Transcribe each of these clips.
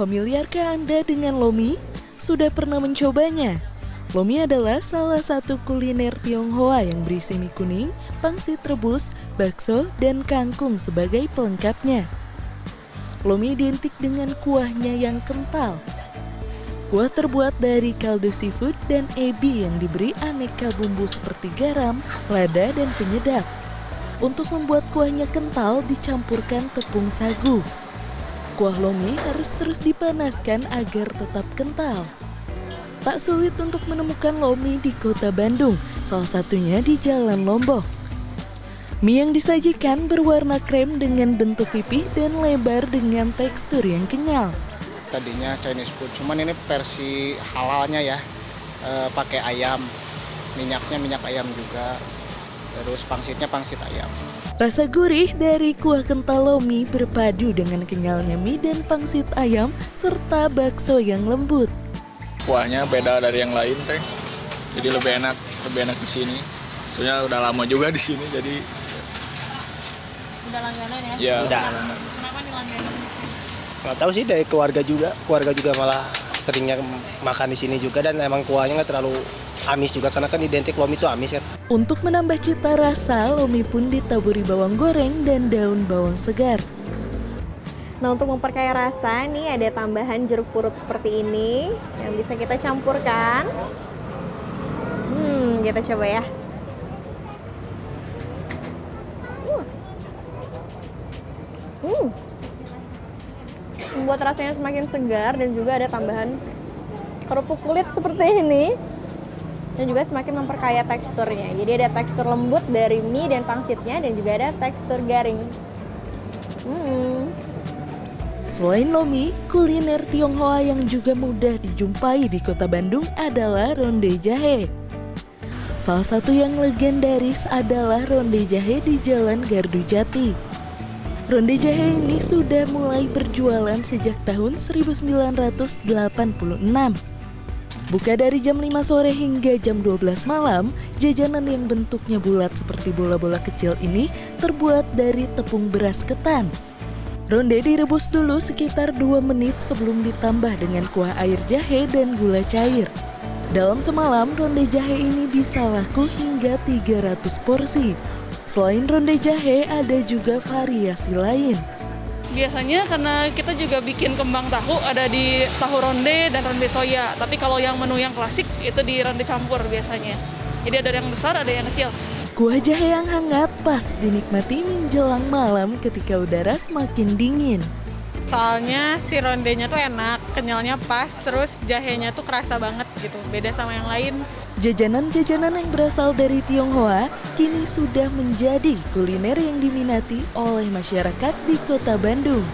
Familiarkah Anda dengan lomi? Sudah pernah mencobanya? Lomi adalah salah satu kuliner Tionghoa yang berisi mie kuning, pangsit rebus, bakso, dan kangkung sebagai pelengkapnya. Lomi identik dengan kuahnya yang kental. Kuah terbuat dari kaldu seafood dan ebi yang diberi aneka bumbu seperti garam, lada, dan penyedap. Untuk membuat kuahnya kental dicampurkan tepung sagu. Kuah lomi harus terus dipanaskan agar tetap kental. Tak sulit untuk menemukan lomi di kota Bandung, salah satunya di Jalan Lombok. Mie yang disajikan berwarna krem dengan bentuk pipih dan lebar dengan tekstur yang kenyal. Tadinya Chinese food, cuman ini versi halalnya ya, e, pakai ayam, minyaknya minyak ayam juga, terus pangsitnya pangsit ayam. Rasa gurih dari kuah kental lomi berpadu dengan kenyalnya mie dan pangsit ayam serta bakso yang lembut. Kuahnya beda dari yang lain teh, jadi lebih enak, lebih enak di sini. Soalnya udah lama juga di sini, jadi Udah langganan ya? ya Udah. Kenapa nih langganan? Nggak tahu sih dari keluarga juga, keluarga juga malah seringnya makan di sini juga dan emang kuahnya nggak terlalu amis juga karena kan identik lomi itu amis kan. Untuk menambah cita rasa, lomi pun ditaburi bawang goreng dan daun bawang segar. Nah untuk memperkaya rasa nih ada tambahan jeruk purut seperti ini yang bisa kita campurkan. Hmm, kita coba ya. Membuat rasanya semakin segar dan juga ada tambahan kerupuk kulit seperti ini dan juga semakin memperkaya teksturnya. Jadi ada tekstur lembut dari mie dan pangsitnya dan juga ada tekstur garing. Hmm. Selain lomi, kuliner Tionghoa yang juga mudah dijumpai di kota Bandung adalah ronde jahe. Salah satu yang legendaris adalah ronde jahe di Jalan Gardu Jati. Ronde jahe ini sudah mulai berjualan sejak tahun 1986. Buka dari jam 5 sore hingga jam 12 malam, jajanan yang bentuknya bulat seperti bola-bola kecil ini terbuat dari tepung beras ketan. Ronde direbus dulu sekitar 2 menit sebelum ditambah dengan kuah air jahe dan gula cair. Dalam semalam, ronde jahe ini bisa laku hingga 300 porsi. Selain ronde jahe, ada juga variasi lain. Biasanya karena kita juga bikin kembang tahu ada di tahu ronde dan ronde soya. Tapi kalau yang menu yang klasik itu di ronde campur biasanya. Jadi ada yang besar, ada yang kecil. Kuah jahe yang hangat pas dinikmati menjelang malam ketika udara semakin dingin. Soalnya si rondenya tuh enak, kenyalnya pas, terus jahenya tuh kerasa banget gitu, beda sama yang lain. Jajanan-jajanan yang berasal dari Tionghoa kini sudah menjadi kuliner yang diminati oleh masyarakat di kota Bandung.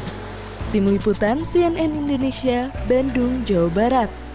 Tim Liputan CNN Indonesia, Bandung, Jawa Barat.